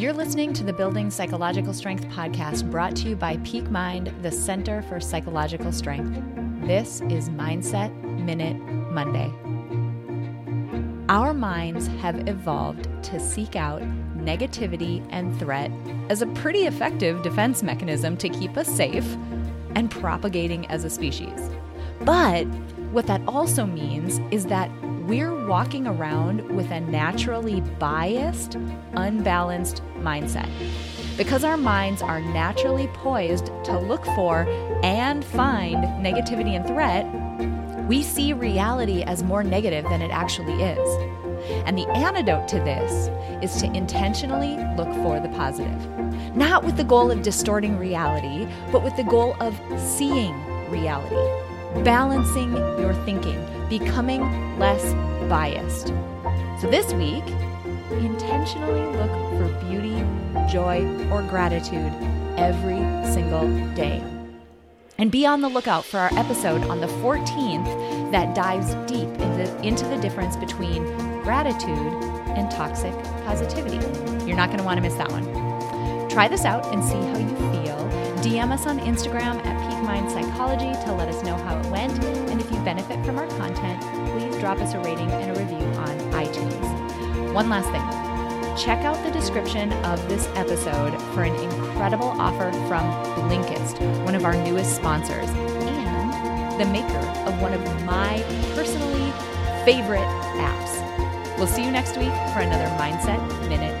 You're listening to the Building Psychological Strength podcast brought to you by Peak Mind, the Center for Psychological Strength. This is Mindset Minute Monday. Our minds have evolved to seek out negativity and threat as a pretty effective defense mechanism to keep us safe and propagating as a species. But what that also means is that we're walking around with a naturally biased, unbalanced mindset. Because our minds are naturally poised to look for and find negativity and threat, we see reality as more negative than it actually is. And the antidote to this is to intentionally look for the positive. Not with the goal of distorting reality, but with the goal of seeing reality, balancing your thinking, becoming less biased. So this week, intentionally look for beauty, joy, or gratitude every single day. And be on the lookout for our episode on the 14th that dives deep into, into the difference between gratitude and toxic positivity. You're not going to want to miss that one. Try this out and see how you feel. DM us on Instagram at Peak Mind Psychology to let us know how it went. And if you benefit from our content, please drop us a rating and a review on iTunes. One last thing check out the description of this episode for an incredible offer from Blinkist, one of our newest sponsors, and the maker of one of my personally favorite apps. We'll see you next week for another Mindset Minute